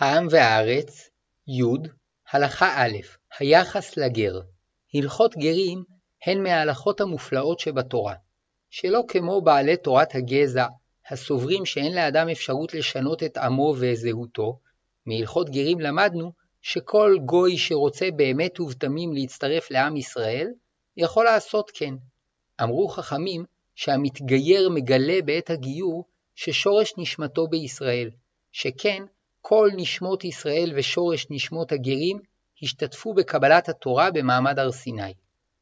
העם והארץ, י. הלכה א' היחס לגר הלכות גרים הן מההלכות המופלאות שבתורה, שלא כמו בעלי תורת הגזע, הסוברים שאין לאדם אפשרות לשנות את עמו וזהותו, מהלכות גרים למדנו שכל גוי שרוצה באמת ובתמים להצטרף לעם ישראל, יכול לעשות כן. אמרו חכמים שהמתגייר מגלה בעת הגיור ששורש נשמתו בישראל, שכן כל נשמות ישראל ושורש נשמות הגרים השתתפו בקבלת התורה במעמד הר סיני.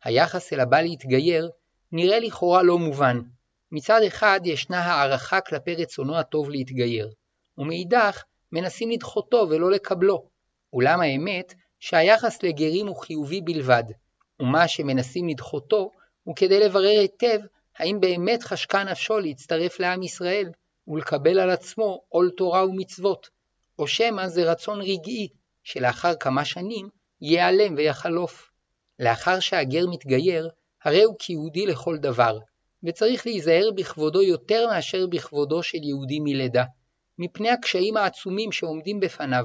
היחס אל הבא להתגייר נראה לכאורה לא מובן. מצד אחד ישנה הערכה כלפי רצונו הטוב להתגייר, ומאידך מנסים לדחותו ולא לקבלו. אולם האמת שהיחס לגרים הוא חיובי בלבד, ומה שמנסים לדחותו הוא כדי לברר היטב האם באמת חשקה נפשו להצטרף לעם ישראל ולקבל על עצמו עול תורה ומצוות, או שמא זה רצון רגעי שלאחר כמה שנים ייעלם ויחלוף. לאחר שהגר מתגייר, הרי הוא כיהודי לכל דבר, וצריך להיזהר בכבודו יותר מאשר בכבודו של יהודי מלידה, מפני הקשיים העצומים שעומדים בפניו,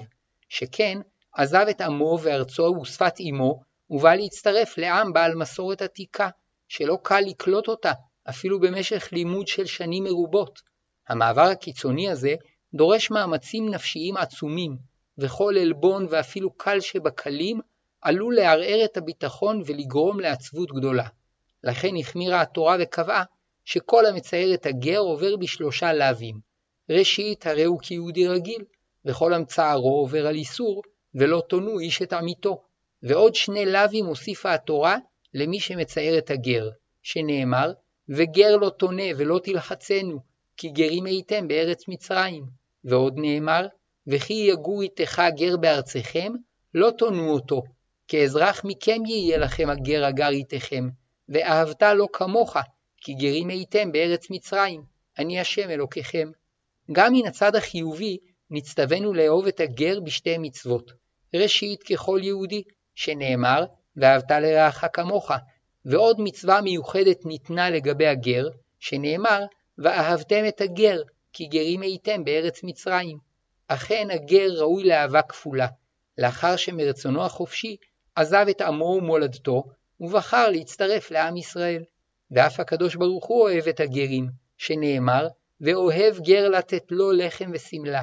שכן עזב את עמו וארצו ושפת אמו, ובא להצטרף לעם בעל מסורת עתיקה, שלא קל לקלוט אותה, אפילו במשך לימוד של שנים מרובות. המעבר הקיצוני הזה דורש מאמצים נפשיים עצומים, וכל עלבון ואפילו קל שבקלים עלול לערער את הביטחון ולגרום לעצבות גדולה. לכן החמירה התורה וקבעה שכל המצייר את הגר עובר בשלושה לאווים. ראשית, הרי הוא כיהודי רגיל, וכל המצערו עובר על איסור, ולא תונו איש את עמיתו. ועוד שני לאווים הוסיפה התורה למי שמצייר את הגר, שנאמר, וגר לא תונה ולא תלחצנו, כי גרים הייתם בארץ מצרים. ועוד נאמר, וכי יגור איתך גר בארצכם, לא תונו אותו, כאזרח מכם יהיה לכם הגר הגר איתכם, ואהבת לו כמוך, כי גרים הייתם בארץ מצרים, אני השם אלוקיכם. גם מן הצד החיובי, נצטווינו לאהוב את הגר בשתי מצוות. ראשית ככל יהודי, שנאמר, ואהבת לרעך כמוך, ועוד מצווה מיוחדת ניתנה לגבי הגר, שנאמר, ואהבתם את הגר, כי גרים הייתם בארץ מצרים. אכן הגר ראוי לאהבה כפולה, לאחר שמרצונו החופשי עזב את עמו ומולדתו, ובחר להצטרף לעם ישראל. ואף הקדוש ברוך הוא אוהב את הגרים, שנאמר, ואוהב גר לתת לו לחם ושמלה.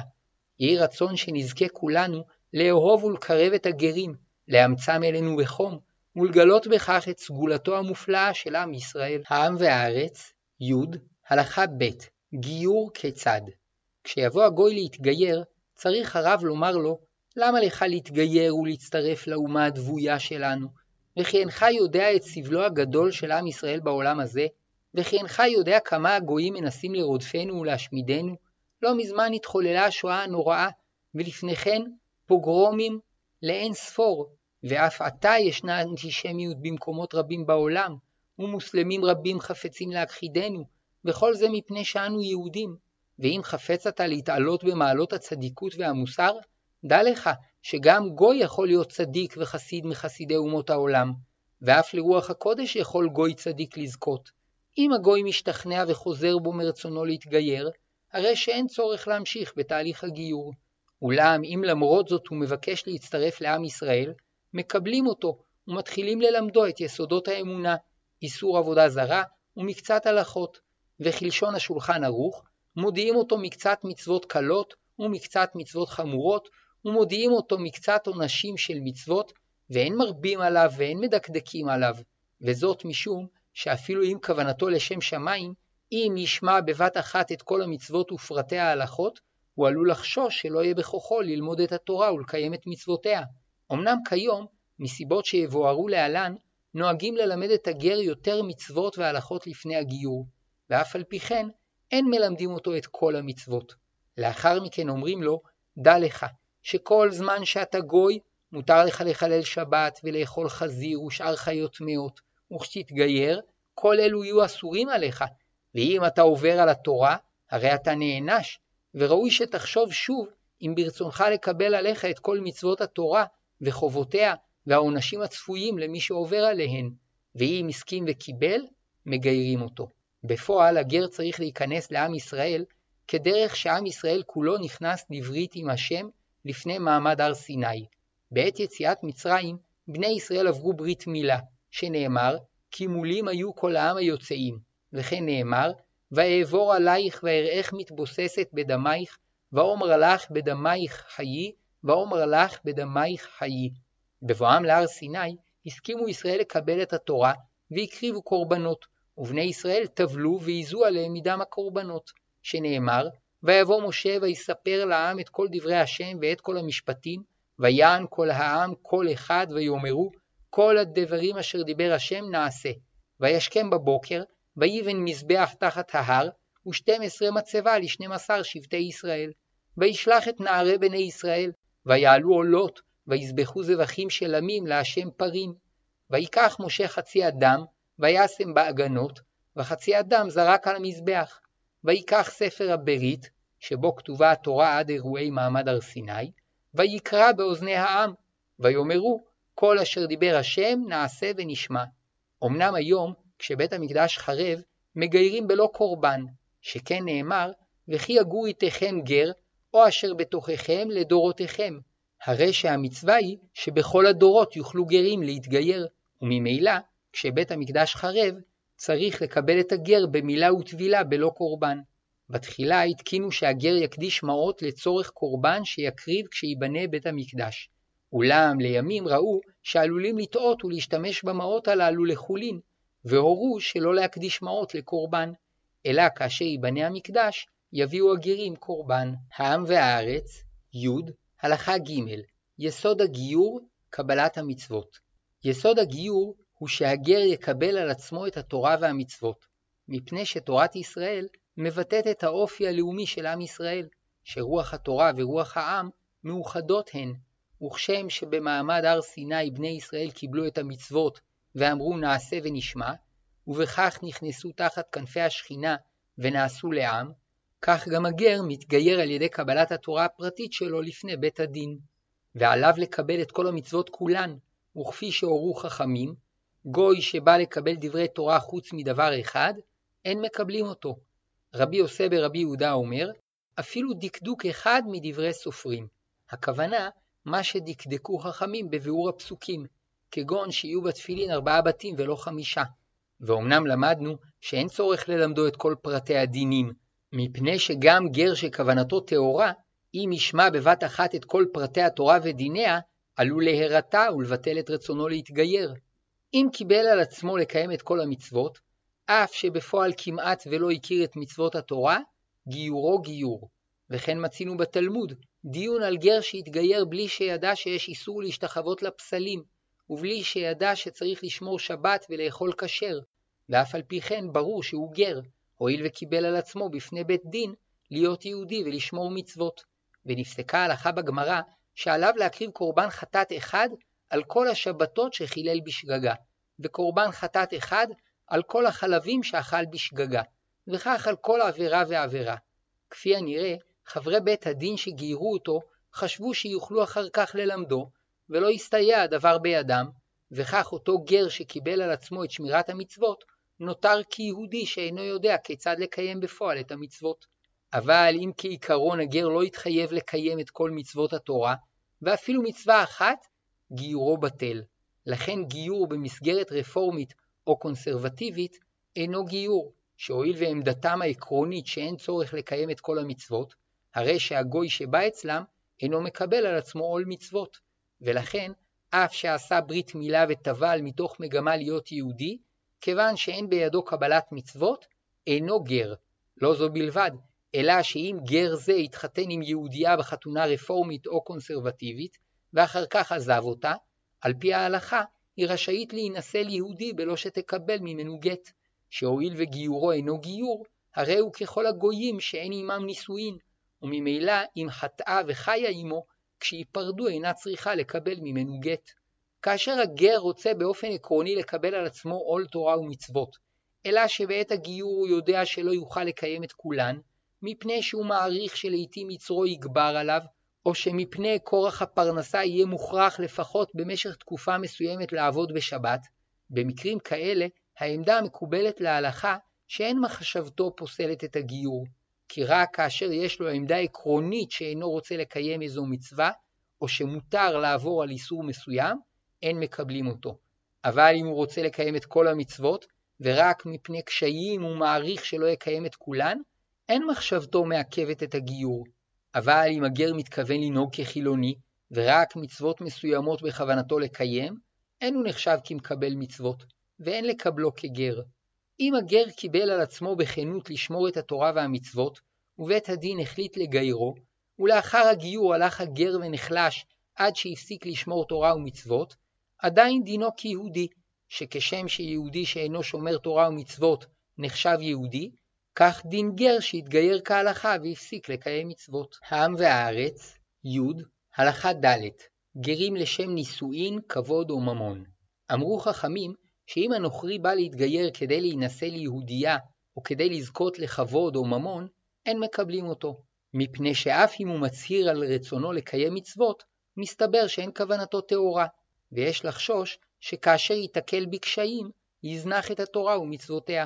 יהי רצון שנזכה כולנו לאהוב ולקרב את הגרים, לאמצם אלינו בחום, ולגלות בכך את סגולתו המופלאה של עם ישראל. העם והארץ, י. הלכה ב' גיור כיצד כשיבוא הגוי להתגייר, צריך הרב לומר לו, למה לך להתגייר ולהצטרף לאומה הדבויה שלנו? וכי אינך יודע את סבלו הגדול של עם ישראל בעולם הזה? וכי אינך יודע כמה הגויים מנסים לרודפנו ולהשמידנו? לא מזמן התחוללה השואה הנוראה, ולפני כן פוגרומים לאין ספור, ואף עתה ישנה אנטישמיות במקומות רבים בעולם, ומוסלמים רבים חפצים להכחידנו, וכל זה מפני שאנו יהודים. ואם חפץ אתה להתעלות במעלות הצדיקות והמוסר, דע לך שגם גוי יכול להיות צדיק וחסיד מחסידי אומות העולם, ואף לרוח הקודש יכול גוי צדיק לזכות. אם הגוי משתכנע וחוזר בו מרצונו להתגייר, הרי שאין צורך להמשיך בתהליך הגיור. אולם אם למרות זאת הוא מבקש להצטרף לעם ישראל, מקבלים אותו ומתחילים ללמדו את יסודות האמונה, איסור עבודה זרה ומקצת הלכות, וכלשון השולחן ערוך, מודיעים אותו מקצת מצוות קלות ומקצת מצוות חמורות, ומודיעים אותו מקצת עונשים של מצוות, ואין מרבים עליו ואין מדקדקים עליו, וזאת משום שאפילו אם כוונתו לשם שמיים, אם ישמע בבת אחת את כל המצוות ופרטי ההלכות, הוא עלול לחשוש שלא יהיה בכוחו ללמוד את התורה ולקיים את מצוותיה. אמנם כיום, מסיבות שיבוארו להלן, נוהגים ללמד את הגר יותר מצוות והלכות לפני הגיור, ואף על פי כן, אין מלמדים אותו את כל המצוות. לאחר מכן אומרים לו, דע לך, שכל זמן שאתה גוי, מותר לך לחלל שבת ולאכול חזיר ושאר חיות טמאות, וכשתתגייר, כל אלו יהיו אסורים עליך, ואם אתה עובר על התורה, הרי אתה נענש, וראוי שתחשוב שוב אם ברצונך לקבל עליך את כל מצוות התורה וחובותיה והעונשים הצפויים למי שעובר עליהן, ואם הסכים וקיבל, מגיירים אותו. בפועל הגר צריך להיכנס לעם ישראל כדרך שעם ישראל כולו נכנס לברית עם השם לפני מעמד הר סיני. בעת יציאת מצרים, בני ישראל עברו ברית מילה, שנאמר, כי מולים היו כל העם היוצאים, וכן נאמר, ואעבור עלייך ואראך מתבוססת בדמייך, ואומר לך בדמייך חיי, ואומר לך בדמייך חיי. בבואם להר סיני, הסכימו ישראל לקבל את התורה, והקריבו קורבנות, ובני ישראל טבלו ועיזו עליהם מדם הקורבנות, שנאמר, ויבוא משה ויספר לעם את כל דברי השם ואת כל המשפטים, ויען כל העם כל אחד ויאמרו, כל הדברים אשר דיבר השם נעשה. וישכם בבוקר, ויבן מזבח תחת ההר, ושתים עשרה מצבה לשנים עשר שבטי ישראל. וישלח את נערי בני ישראל, ויעלו עולות, ויזבחו זבחים של עמים להשם פרים. ויקח משה חצי אדם, וישם בעגנות, וחצי אדם זרק על המזבח. ויקח ספר הברית, שבו כתובה התורה עד אירועי מעמד הר סיני, ויקרא באוזני העם, ויאמרו, כל אשר דיבר השם נעשה ונשמע. אמנם היום, כשבית המקדש חרב, מגיירים בלא קורבן, שכן נאמר, וכי יגור איתכם גר, או אשר בתוככם לדורותיכם. הרי שהמצווה היא שבכל הדורות יוכלו גרים להתגייר, וממילא, כשבית המקדש חרב, צריך לקבל את הגר במילה וטבילה בלא קורבן. בתחילה התקינו שהגר יקדיש מעות לצורך קורבן שיקריב כשיבנה בית המקדש. אולם לימים ראו שעלולים לטעות ולהשתמש במעות הללו לחולין, והורו שלא להקדיש מעות לקורבן, אלא כאשר ייבנה המקדש, יביאו הגרים קורבן. העם והארץ, י. הלכה ג' יסוד הגיור, קבלת המצוות. יסוד הגיור הוא שהגר יקבל על עצמו את התורה והמצוות, מפני שתורת ישראל מבטאת את האופי הלאומי של עם ישראל, שרוח התורה ורוח העם מאוחדות הן, וכשם שבמעמד הר סיני בני ישראל קיבלו את המצוות ואמרו נעשה ונשמע, ובכך נכנסו תחת כנפי השכינה ונעשו לעם, כך גם הגר מתגייר על ידי קבלת התורה הפרטית שלו לפני בית הדין. ועליו לקבל את כל המצוות כולן, וכפי שהורו חכמים, גוי שבא לקבל דברי תורה חוץ מדבר אחד, אין מקבלים אותו. רבי יוסי ברבי יהודה אומר, אפילו דקדוק אחד מדברי סופרים. הכוונה, מה שדקדקו חכמים בביאור הפסוקים, כגון שיהיו בתפילין ארבעה בתים ולא חמישה. ואומנם למדנו שאין צורך ללמדו את כל פרטי הדינים, מפני שגם גר שכוונתו טהורה, אם ישמע בבת אחת את כל פרטי התורה ודיניה, עלול להירתע ולבטל את רצונו להתגייר. אם קיבל על עצמו לקיים את כל המצוות, אף שבפועל כמעט ולא הכיר את מצוות התורה, גיורו גיור. וכן מצינו בתלמוד דיון על גר שהתגייר בלי שידע שיש איסור להשתחוות לפסלים, ובלי שידע שצריך לשמור שבת ולאכול כשר, ואף על פי כן ברור שהוא גר, הואיל וקיבל על עצמו בפני בית דין להיות יהודי ולשמור מצוות. ונפסקה הלכה בגמרא שעליו להקריב קורבן חטאת אחד על כל השבתות שחילל בשגגה, וקורבן חטאת אחד על כל החלבים שאכל בשגגה, וכך על כל עבירה ועבירה. כפי הנראה, חברי בית הדין שגיירו אותו חשבו שיוכלו אחר כך ללמדו, ולא הסתייע הדבר בידם, וכך אותו גר שקיבל על עצמו את שמירת המצוות, נותר כיהודי שאינו יודע כיצד לקיים בפועל את המצוות. אבל אם כעיקרון הגר לא יתחייב לקיים את כל מצוות התורה, ואפילו מצווה אחת, גיורו בטל. לכן גיור במסגרת רפורמית או קונסרבטיבית אינו גיור, שהואיל ועמדתם העקרונית שאין צורך לקיים את כל המצוות, הרי שהגוי שבא אצלם אינו מקבל על עצמו עול מצוות, ולכן אף שעשה ברית מילה וטבל מתוך מגמה להיות יהודי, כיוון שאין בידו קבלת מצוות, אינו גר. לא זו בלבד, אלא שאם גר זה התחתן עם יהודייה בחתונה רפורמית או קונסרבטיבית, ואחר כך עזב אותה, על פי ההלכה, היא רשאית להינשא ליהודי בלא שתקבל ממנו גט, שהואיל וגיורו אינו גיור, הרי הוא ככל הגויים שאין עמם נישואין, וממילא אם חטאה וחיה עמו, כשייפרדו אינה צריכה לקבל ממנו גט. כאשר הגר רוצה באופן עקרוני לקבל על עצמו עול תורה ומצוות, אלא שבעת הגיור הוא יודע שלא יוכל לקיים את כולן, מפני שהוא מעריך שלעיתים יצרו יגבר עליו, או שמפני כורח הפרנסה יהיה מוכרח לפחות במשך תקופה מסוימת לעבוד בשבת, במקרים כאלה העמדה המקובלת להלכה שאין מחשבתו פוסלת את הגיור, כי רק כאשר יש לו עמדה עקרונית שאינו רוצה לקיים איזו מצווה, או שמותר לעבור על איסור מסוים, אין מקבלים אותו. אבל אם הוא רוצה לקיים את כל המצוות, ורק מפני קשיים הוא מעריך שלא יקיים את כולן, אין מחשבתו מעכבת את הגיור. אבל אם הגר מתכוון לנהוג כחילוני, ורק מצוות מסוימות בכוונתו לקיים, אין הוא נחשב כמקבל מצוות, ואין לקבלו כגר. אם הגר קיבל על עצמו בכנות לשמור את התורה והמצוות, ובית הדין החליט לגיירו, ולאחר הגיור הלך הגר ונחלש עד שהפסיק לשמור תורה ומצוות, עדיין דינו כיהודי, שכשם שיהודי שאינו שומר תורה ומצוות נחשב יהודי, כך דין גר שהתגייר כהלכה והפסיק לקיים מצוות. העם והארץ, י. הלכה ד' גרים לשם נישואין, כבוד או ממון. אמרו חכמים שאם הנוכרי בא להתגייר כדי להינשא ליהודייה או כדי לזכות לכבוד או ממון, אין מקבלים אותו, מפני שאף אם הוא מצהיר על רצונו לקיים מצוות, מסתבר שאין כוונתו טהורה, ויש לחשוש שכאשר ייתקל בקשיים, יזנח את התורה ומצוותיה.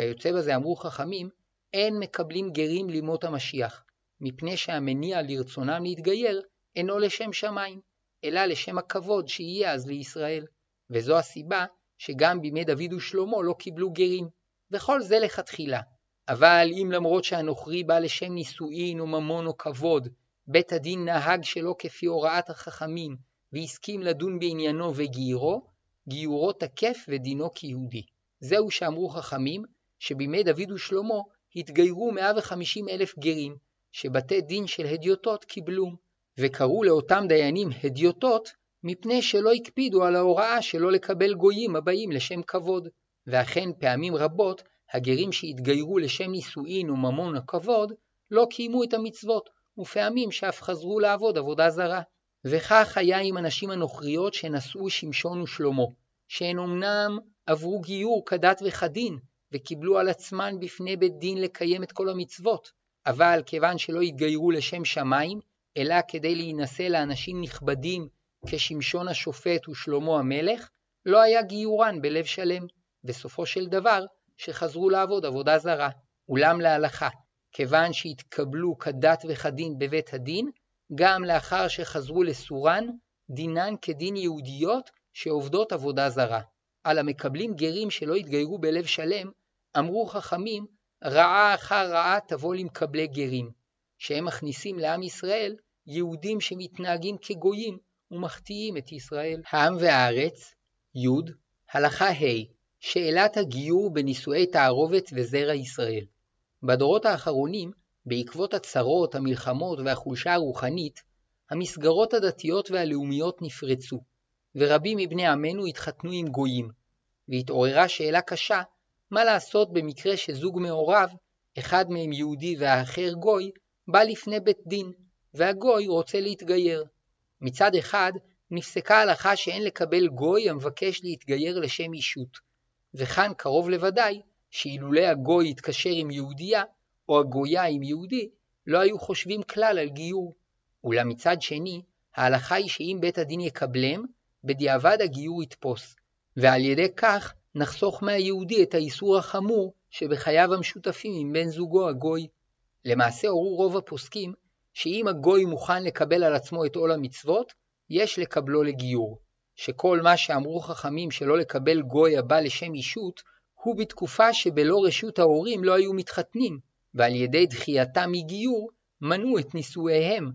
כיוצא בזה אמרו חכמים, אין מקבלים גרים לימות המשיח, מפני שהמניע לרצונם להתגייר אינו לשם שמיים, אלא לשם הכבוד שיהיה אז לישראל. וזו הסיבה שגם בימי דוד ושלמה לא קיבלו גרים. וכל זה לכתחילה. אבל אם למרות שהנוכרי בא לשם נישואין או ממון או כבוד, בית הדין נהג שלא כפי הוראת החכמים, והסכים לדון בעניינו וגיירו, גיורו תקף ודינו כיהודי. זהו שאמרו חכמים, שבימי דוד ושלמה התגיירו 150 אלף גרים, שבתי דין של הדיוטות קיבלו, וקראו לאותם דיינים הדיוטות, מפני שלא הקפידו על ההוראה שלא לקבל גויים הבאים לשם כבוד. ואכן פעמים רבות, הגרים שהתגיירו לשם נישואין וממון הכבוד, לא קיימו את המצוות, ופעמים שאף חזרו לעבוד עבודה זרה. וכך היה עם הנשים הנוכריות שנשאו שמשון ושלמה, שהן אמנם עברו גיור כדת וכדין, וקיבלו על עצמן בפני בית דין לקיים את כל המצוות, אבל כיוון שלא התגיירו לשם שמיים, אלא כדי להינשא לאנשים נכבדים כשמשון השופט ושלמה המלך, לא היה גיורן בלב שלם, וסופו של דבר שחזרו לעבוד עבודה זרה. אולם להלכה, כיוון שהתקבלו כדת וכדין בבית הדין, גם לאחר שחזרו לסורן, דינן כדין יהודיות שעובדות עבודה זרה. על המקבלים גרים שלא התגיירו בלב שלם, אמרו חכמים, רעה אחר רעה תבוא למקבלי גרים, שהם מכניסים לעם ישראל יהודים שמתנהגים כגויים ומחטיאים את ישראל. העם והארץ, י. הלכה ה' שאלת הגיור בנישואי תערובת וזרע ישראל. בדורות האחרונים, בעקבות הצרות, המלחמות והחולשה הרוחנית, המסגרות הדתיות והלאומיות נפרצו, ורבים מבני עמנו התחתנו עם גויים, והתעוררה שאלה קשה, מה לעשות במקרה שזוג מעורב, אחד מהם יהודי והאחר גוי, בא לפני בית דין, והגוי רוצה להתגייר. מצד אחד, נפסקה הלכה שאין לקבל גוי המבקש להתגייר לשם אישות, וכאן קרוב לוודאי שאילולא הגוי יתקשר עם יהודייה, או הגויה עם יהודי, לא היו חושבים כלל על גיור. אולם מצד שני, ההלכה היא שאם בית הדין יקבלם, בדיעבד הגיור יתפוס, ועל ידי כך נחסוך מהיהודי את האיסור החמור שבחייו המשותפים עם בן זוגו הגוי. למעשה הורו רוב הפוסקים שאם הגוי מוכן לקבל על עצמו את עול המצוות, יש לקבלו לגיור. שכל מה שאמרו חכמים שלא לקבל גוי הבא לשם אישות, הוא בתקופה שבלא רשות ההורים לא היו מתחתנים, ועל ידי דחייתם מגיור, מנעו את נישואיהם.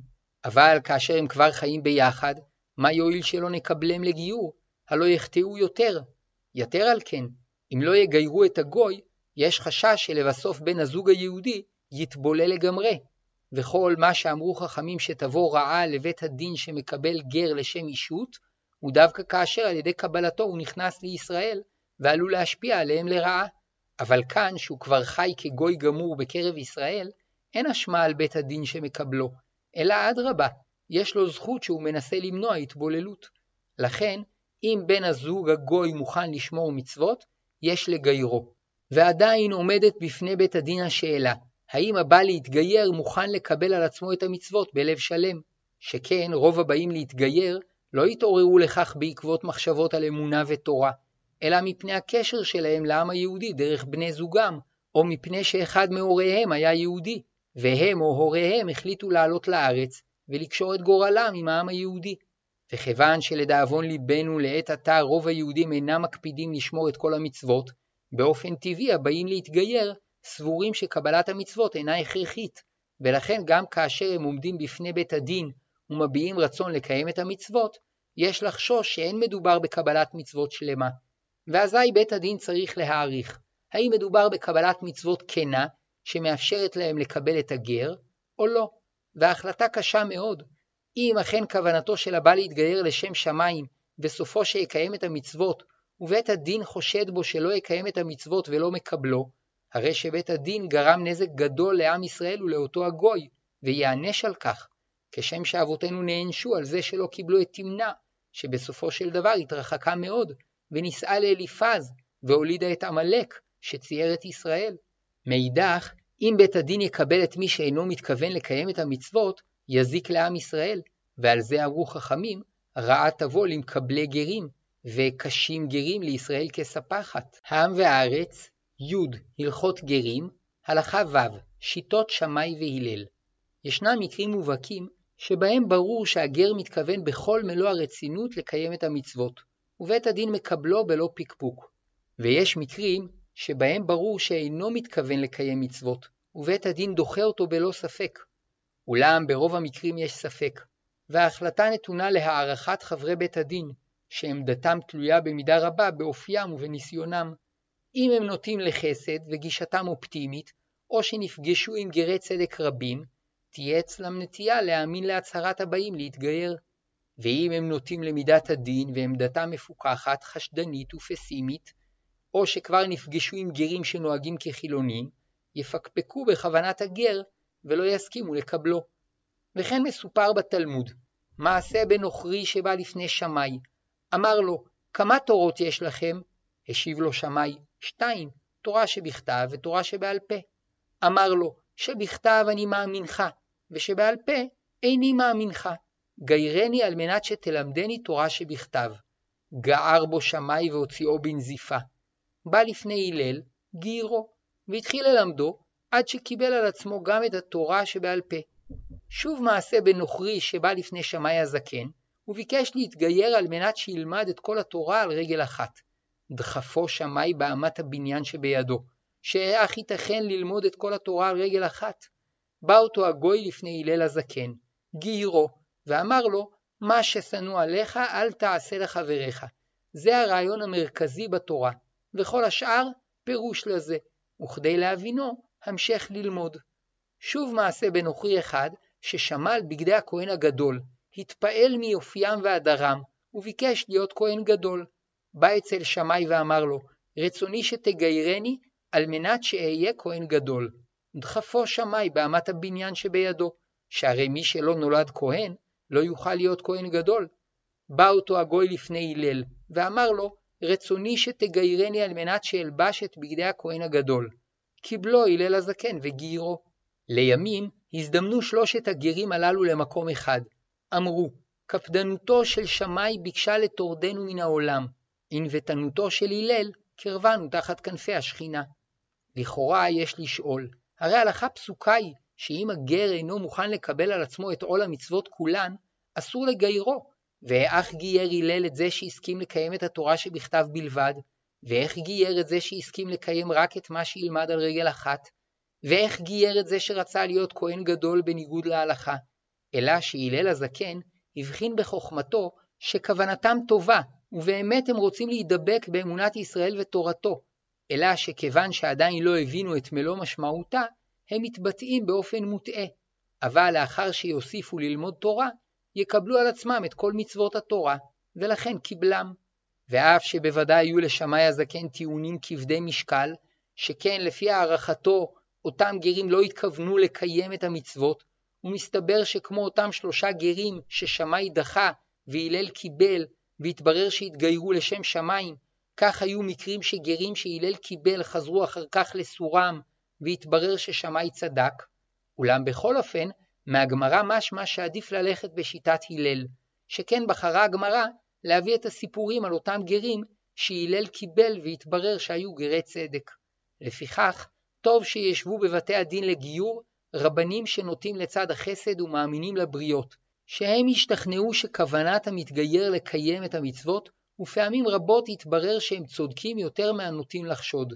אבל כאשר הם כבר חיים ביחד, מה יועיל שלא נקבלם לגיור? הלא יחטאו יותר. יתר על כן, אם לא יגיירו את הגוי, יש חשש שלבסוף בן הזוג היהודי יתבולל לגמרי. וכל מה שאמרו חכמים שתבוא רעה לבית הדין שמקבל גר לשם אישות, הוא דווקא כאשר על ידי קבלתו הוא נכנס לישראל, ועלול להשפיע עליהם לרעה. אבל כאן, שהוא כבר חי כגוי גמור בקרב ישראל, אין אשמה על בית הדין שמקבלו, אלא אדרבה, יש לו זכות שהוא מנסה למנוע התבוללות. לכן, אם בן הזוג הגוי מוכן לשמור מצוות, יש לגיירו. ועדיין עומדת בפני בית הדין השאלה, האם הבא להתגייר מוכן לקבל על עצמו את המצוות בלב שלם? שכן רוב הבאים להתגייר לא התעוררו לכך בעקבות מחשבות על אמונה ותורה, אלא מפני הקשר שלהם לעם היהודי דרך בני זוגם, או מפני שאחד מהוריהם היה יהודי, והם או הוריהם החליטו לעלות לארץ ולקשור את גורלם עם העם היהודי. וכיוון שלדאבון ליבנו לעת עתה רוב היהודים אינם מקפידים לשמור את כל המצוות, באופן טבעי הבאים להתגייר סבורים שקבלת המצוות אינה הכרחית, ולכן גם כאשר הם עומדים בפני בית הדין ומביעים רצון לקיים את המצוות, יש לחשוש שאין מדובר בקבלת מצוות שלמה. ואזי בית הדין צריך להעריך, האם מדובר בקבלת מצוות כנה, שמאפשרת להם לקבל את הגר, או לא. וההחלטה קשה מאוד. אם אכן כוונתו של הבא להתגייר לשם שמיים, וסופו שיקיים את המצוות, ובית הדין חושד בו שלא יקיים את המצוות ולא מקבלו, הרי שבית הדין גרם נזק גדול לעם ישראל ולאותו הגוי, ויענש על כך, כשם שאבותינו נענשו על זה שלא קיבלו את תמנע, שבסופו של דבר התרחקה מאוד, ונישאה לאליפז, והולידה את עמלק, שצייר את ישראל. מאידך, אם בית הדין יקבל את מי שאינו מתכוון לקיים את המצוות, יזיק לעם ישראל, ועל זה אמרו חכמים, רעה תבוא למקבלי גרים, וקשים גרים לישראל כספחת. העם והארץ, י. הלכות גרים, הלכה ו' שיטות שמאי והלל. ישנם מקרים מובהקים שבהם ברור שהגר מתכוון בכל מלוא הרצינות לקיים את המצוות, ובית הדין מקבלו בלא פקפוק. ויש מקרים שבהם ברור שאינו מתכוון לקיים מצוות, ובית הדין דוחה אותו בלא ספק. אולם ברוב המקרים יש ספק, וההחלטה נתונה להערכת חברי בית הדין, שעמדתם תלויה במידה רבה באופיים ובניסיונם. אם הם נוטים לחסד וגישתם אופטימית, או שנפגשו עם גרי צדק רבים, תהיה אצלם נטייה להאמין להצהרת הבאים להתגייר. ואם הם נוטים למידת הדין ועמדתם מפוכחת, חשדנית ופסימית, או שכבר נפגשו עם גרים שנוהגים כחילונים, יפקפקו בכוונת הגר ולא יסכימו לקבלו. וכן מסופר בתלמוד, מעשה בנוכרי שבא לפני שמאי, אמר לו, כמה תורות יש לכם? השיב לו שמאי, שתיים, תורה שבכתב ותורה שבעל פה. אמר לו, שבכתב אני מאמינך, ושבעל פה איני מאמינך. גיירני על מנת שתלמדני תורה שבכתב. גער בו שמאי והוציאו בנזיפה. בא לפני הלל, גיירו, והתחיל ללמדו, עד שקיבל על עצמו גם את התורה שבעל פה. שוב מעשה בנוכרי שבא לפני שמאי הזקן, וביקש להתגייר על מנת שילמד את כל התורה על רגל אחת. דחפו שמאי באמת הבניין שבידו, שאך ייתכן ללמוד את כל התורה על רגל אחת. בא אותו הגוי לפני הלל הזקן, גיירו, ואמר לו, מה ששנוא עליך אל תעשה לחבריך. זה הרעיון המרכזי בתורה, וכל השאר פירוש לזה, וכדי להבינו, המשך ללמוד. שוב מעשה בנוכרי אחד, ששמע על בגדי הכהן הגדול, התפעל מיופיים והדרם, וביקש להיות כהן גדול. בא אצל שמאי ואמר לו, רצוני שתגיירני על מנת שאהיה כהן גדול. דחפו שמאי באמת הבניין שבידו, שהרי מי שלא נולד כהן, לא יוכל להיות כהן גדול. בא אותו הגוי לפני הלל, ואמר לו, רצוני שתגיירני על מנת שאלבש את בגדי הכהן הגדול. קיבלו הלל הזקן וגיירו. לימים הזדמנו שלושת הגרים הללו למקום אחד. אמרו, קפדנותו של שמאי ביקשה לטורדנו מן העולם, ענוותנותו של הלל קרבנו תחת כנפי השכינה. לכאורה יש לשאול, הרי הלכה פסוקה היא שאם הגר אינו מוכן לקבל על עצמו את עול המצוות כולן, אסור לגיירו, ואך גייר הלל את זה שהסכים לקיים את התורה שבכתב בלבד, ואיך גייר את זה שהסכים לקיים רק את מה שילמד על רגל אחת, ואיך גייר את זה שרצה להיות כהן גדול בניגוד להלכה, אלא שהלל הזקן הבחין בחוכמתו שכוונתם טובה, ובאמת הם רוצים להידבק באמונת ישראל ותורתו, אלא שכיוון שעדיין לא הבינו את מלוא משמעותה, הם מתבטאים באופן מוטעה, אבל לאחר שיוסיפו ללמוד תורה, יקבלו על עצמם את כל מצוות התורה, ולכן קיבלם. ואף שבוודאי היו לשמאי הזקן טיעונים כבדי משקל, שכן לפי הערכתו אותם גרים לא התכוונו לקיים את המצוות, ומסתבר שכמו אותם שלושה גרים ששמאי דחה והלל קיבל, והתברר שהתגיירו לשם שמיים, כך היו מקרים שגרים שהלל קיבל חזרו אחר כך לסורם, והתברר ששמאי צדק. אולם בכל אופן, מהגמרא משמע שעדיף ללכת בשיטת הלל, שכן בחרה הגמרא להביא את הסיפורים על אותם גרים שהלל קיבל והתברר שהיו גרי צדק. לפיכך, טוב שישבו בבתי הדין לגיור רבנים שנוטים לצד החסד ומאמינים לבריות, שהם השתכנעו שכוונת המתגייר לקיים את המצוות, ופעמים רבות התברר שהם צודקים יותר מהנוטים לחשוד.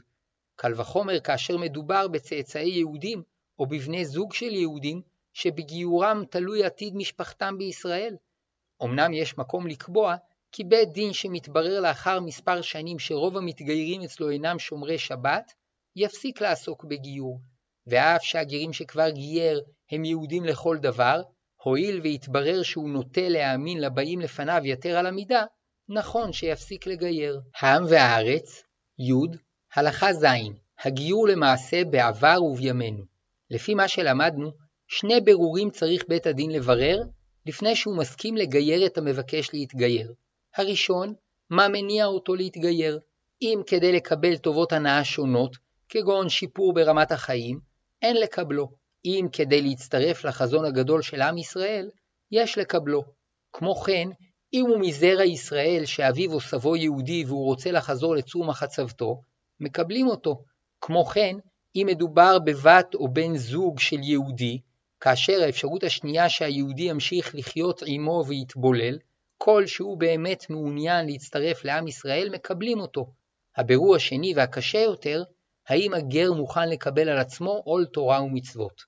קל וחומר כאשר מדובר בצאצאי יהודים, או בבני זוג של יהודים, שבגיורם תלוי עתיד משפחתם בישראל. אמנם יש מקום לקבוע כי בית דין שמתברר לאחר מספר שנים שרוב המתגיירים אצלו אינם שומרי שבת, יפסיק לעסוק בגיור, ואף שהגרים שכבר גייר הם יהודים לכל דבר, הואיל והתברר שהוא נוטה להאמין לבאים לפניו יתר על המידה, נכון שיפסיק לגייר. העם והארץ, י. הלכה ז. הגיור למעשה בעבר ובימינו. לפי מה שלמדנו, שני ברורים צריך בית הדין לברר לפני שהוא מסכים לגייר את המבקש להתגייר. הראשון, מה מניע אותו להתגייר? אם כדי לקבל טובות הנאה שונות, כגון שיפור ברמת החיים, אין לקבלו. אם כדי להצטרף לחזון הגדול של עם ישראל, יש לקבלו. כמו כן, אם הוא מזרע ישראל שאביו או סבו יהודי והוא רוצה לחזור לצור מחצבתו, מקבלים אותו. כמו כן, אם מדובר בבת או בן זוג של יהודי, כאשר האפשרות השנייה שהיהודי ימשיך לחיות עמו ויתבולל, כל שהוא באמת מעוניין להצטרף לעם ישראל, מקבלים אותו. הבירור השני והקשה יותר, האם הגר מוכן לקבל על עצמו עול תורה ומצוות.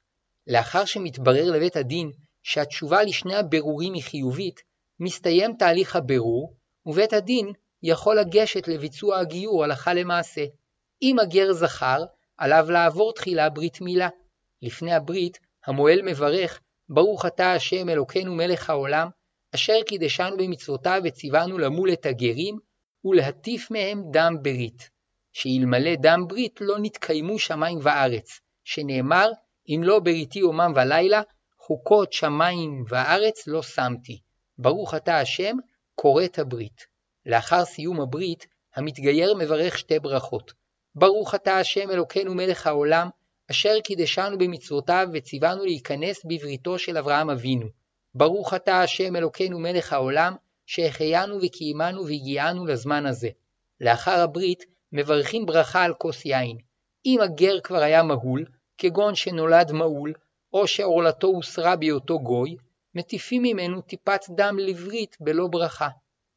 לאחר שמתברר לבית הדין שהתשובה לשני הבירורים היא חיובית, מסתיים תהליך הבירור, ובית הדין יכול לגשת לביצוע הגיור הלכה למעשה. אם הגר זכר, עליו לעבור תחילה ברית מילה. לפני הברית, המועל מברך, ברוך אתה השם אלוקינו מלך העולם, אשר קידשנו במצוותיו וציוונו למול את הגרים, ולהטיף מהם דם ברית. שאלמלא דם ברית לא נתקיימו שמיים וארץ, שנאמר, אם לא בריתי יומם ולילה, חוקות שמיים וארץ לא שמתי. ברוך אתה השם, כורת הברית. לאחר סיום הברית, המתגייר מברך שתי ברכות. ברוך אתה השם אלוקינו מלך העולם, אשר קידשנו במצוותיו וציוונו להיכנס בבריתו של אברהם אבינו. ברוך אתה השם אלוקינו מלך העולם, שהחיינו וקיימנו והגיענו לזמן הזה. לאחר הברית, מברכים ברכה על כוס יין. אם הגר כבר היה מהול, כגון שנולד מהול, או שעורלתו הוסרה בהיותו גוי, מטיפים ממנו טיפת דם לברית בלא ברכה.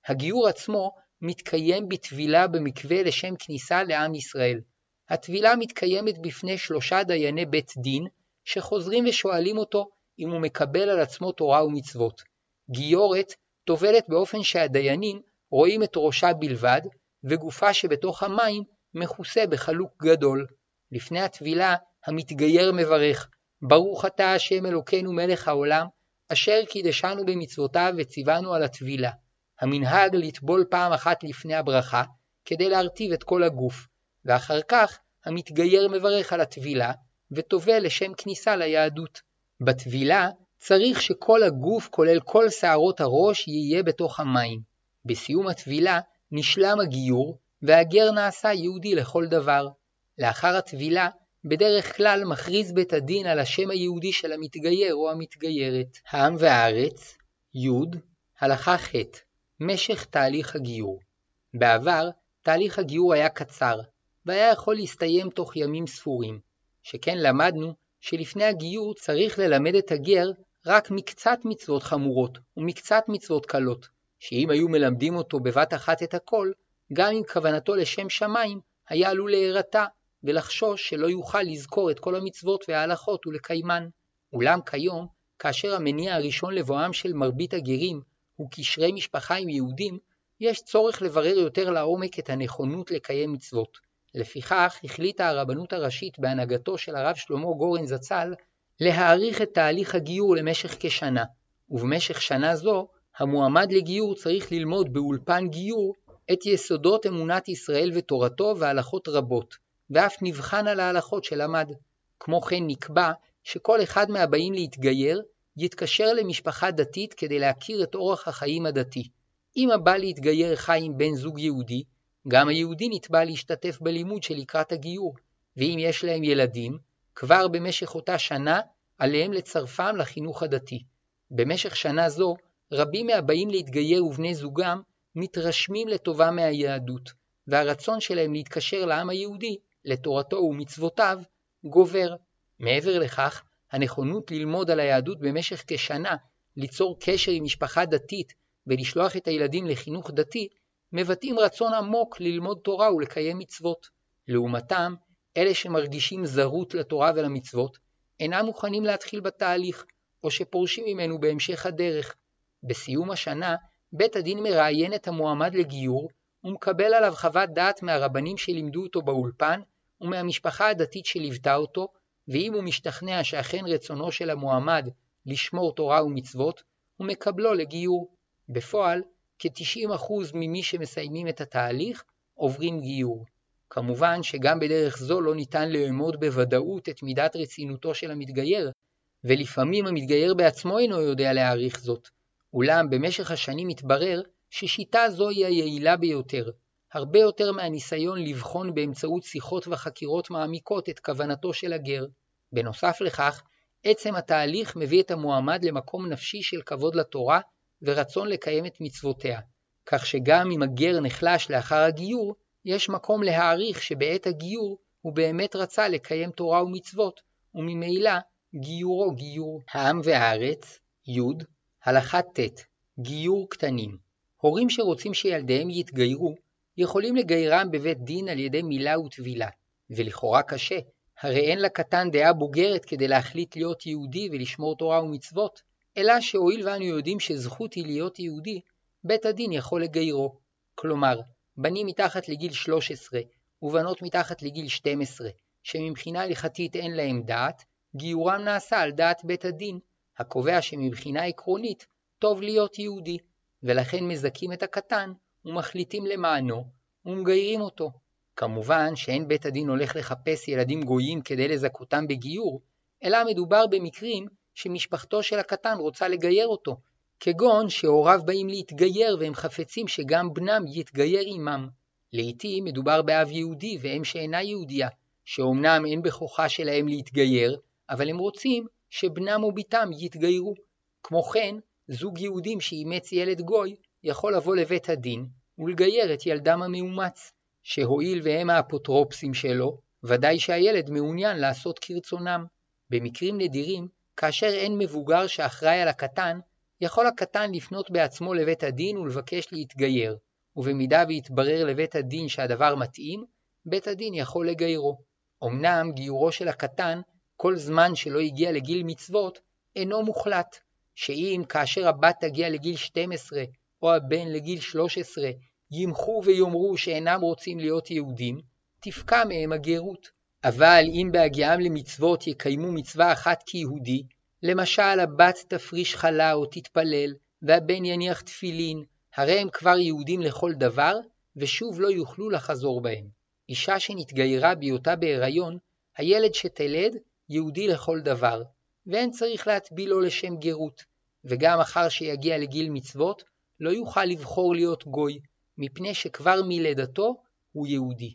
הגיור עצמו מתקיים בטבילה במקווה לשם כניסה לעם ישראל. הטבילה מתקיימת בפני שלושה דייני בית דין, שחוזרים ושואלים אותו אם הוא מקבל על עצמו תורה ומצוות. גיורת טובלת באופן שהדיינים רואים את ראשה בלבד, וגופה שבתוך המים מכוסה בחלוק גדול. לפני הטבילה המתגייר מברך, ברוך אתה השם אלוקינו מלך העולם, אשר קידשנו במצוותיו וציוונו על הטבילה. המנהג לטבול פעם אחת לפני הברכה, כדי להרטיב את כל הגוף, ואחר כך המתגייר מברך על הטבילה, וטובל לשם כניסה ליהדות. בטבילה צריך שכל הגוף, כולל כל שערות הראש, יהיה בתוך המים. בסיום הטבילה נשלם הגיור, והגר נעשה יהודי לכל דבר. לאחר הטבילה, בדרך כלל מכריז בית הדין על השם היהודי של המתגייר או המתגיירת. העם והארץ, י. הלכה ח' משך תהליך הגיור. בעבר, תהליך הגיור היה קצר, והיה יכול להסתיים תוך ימים ספורים, שכן למדנו שלפני הגיור צריך ללמד את הגר רק מקצת מצוות חמורות ומקצת מצוות קלות, שאם היו מלמדים אותו בבת אחת את הכל, גם אם כוונתו לשם שמיים, היה עלול להירתע ולחשוש שלא יוכל לזכור את כל המצוות וההלכות ולקיימן. אולם כיום, כאשר המניע הראשון לבואם של מרבית הגרים הוא קשרי משפחה עם יהודים, יש צורך לברר יותר לעומק את הנכונות לקיים מצוות. לפיכך החליטה הרבנות הראשית בהנהגתו של הרב שלמה גורן זצ"ל להאריך את תהליך הגיור למשך כשנה, ובמשך שנה זו המועמד לגיור צריך ללמוד באולפן גיור את יסודות אמונת ישראל ותורתו והלכות רבות, ואף נבחן על ההלכות שלמד. כמו כן נקבע שכל אחד מהבאים להתגייר יתקשר למשפחה דתית כדי להכיר את אורח החיים הדתי. אם הבא להתגייר חי עם בן זוג יהודי, גם היהודי נתבע להשתתף בלימוד שלקראת הגיור, ואם יש להם ילדים, כבר במשך אותה שנה עליהם לצרפם לחינוך הדתי. במשך שנה זו, רבים מהבאים להתגייר ובני זוגם מתרשמים לטובה מהיהדות, והרצון שלהם להתקשר לעם היהודי, לתורתו ומצוותיו, גובר. מעבר לכך, הנכונות ללמוד על היהדות במשך כשנה, ליצור קשר עם משפחה דתית ולשלוח את הילדים לחינוך דתי, מבטאים רצון עמוק ללמוד תורה ולקיים מצוות. לעומתם, אלה שמרגישים זרות לתורה ולמצוות, אינם מוכנים להתחיל בתהליך, או שפורשים ממנו בהמשך הדרך. בסיום השנה, בית הדין מראיין את המועמד לגיור, ומקבל עליו חוות דעת מהרבנים שלימדו אותו באולפן, ומהמשפחה הדתית שליוותה אותו, ואם הוא משתכנע שאכן רצונו של המועמד לשמור תורה ומצוות, הוא מקבלו לגיור. בפועל, כ-90% ממי שמסיימים את התהליך עוברים גיור. כמובן שגם בדרך זו לא ניתן לאמוד בוודאות את מידת רצינותו של המתגייר, ולפעמים המתגייר בעצמו אינו יודע להעריך זאת. אולם במשך השנים מתברר ששיטה זו היא היעילה ביותר, הרבה יותר מהניסיון לבחון באמצעות שיחות וחקירות מעמיקות את כוונתו של הגר. בנוסף לכך, עצם התהליך מביא את המועמד למקום נפשי של כבוד לתורה ורצון לקיים את מצוותיה, כך שגם אם הגר נחלש לאחר הגיור, יש מקום להעריך שבעת הגיור הוא באמת רצה לקיים תורה ומצוות, וממילא גיורו גיור. העם והארץ, י. הלכה ט' גיור קטנים הורים שרוצים שילדיהם יתגיירו, יכולים לגיירם בבית דין על ידי מילה וטבילה, ולכאורה קשה, הרי אין לקטן דעה בוגרת כדי להחליט להיות יהודי ולשמור תורה ומצוות, אלא שהואיל ואנו יודעים שזכות היא להיות יהודי, בית הדין יכול לגיירו. כלומר, בנים מתחת לגיל 13 ובנות מתחת לגיל 12, שמבחינה הלכתית אין להם דעת, גיורם נעשה על דעת בית הדין, הקובע שמבחינה עקרונית טוב להיות יהודי, ולכן מזכים את הקטן ומחליטים למענו ומגיירים אותו. כמובן שאין בית הדין הולך לחפש ילדים גויים כדי לזכותם בגיור, אלא מדובר במקרים שמשפחתו של הקטן רוצה לגייר אותו, כגון שהוריו באים להתגייר והם חפצים שגם בנם יתגייר עמם. לעתים מדובר באב יהודי ואם שאינה יהודייה, שאומנם אין בכוחה שלהם להתגייר, אבל הם רוצים שבנם או בתם יתגיירו. כמו כן, זוג יהודים שאימץ ילד גוי יכול לבוא לבית הדין ולגייר את ילדם המאומץ, שהואיל והם האפוטרופסים שלו, ודאי שהילד מעוניין לעשות כרצונם. במקרים נדירים, כאשר אין מבוגר שאחראי על הקטן, יכול הקטן לפנות בעצמו לבית הדין ולבקש להתגייר, ובמידה ויתברר לבית הדין שהדבר מתאים, בית הדין יכול לגיירו. אמנם גיורו של הקטן, כל זמן שלא הגיע לגיל מצוות, אינו מוחלט, שאם כאשר הבת תגיע לגיל 12 או הבן לגיל 13 ימחו ויאמרו שאינם רוצים להיות יהודים, תפקע מהם הגרות. אבל אם בהגיעם למצוות יקיימו מצווה אחת כיהודי, למשל הבת תפריש חלה או תתפלל, והבן יניח תפילין, הרי הם כבר יהודים לכל דבר, ושוב לא יוכלו לחזור בהם. אישה שנתגיירה בהיותה בהיריון, הילד שתלד יהודי לכל דבר, ואין צריך להטביל לו לשם גרות, וגם אחר שיגיע לגיל מצוות, לא יוכל לבחור להיות גוי, מפני שכבר מלידתו הוא יהודי.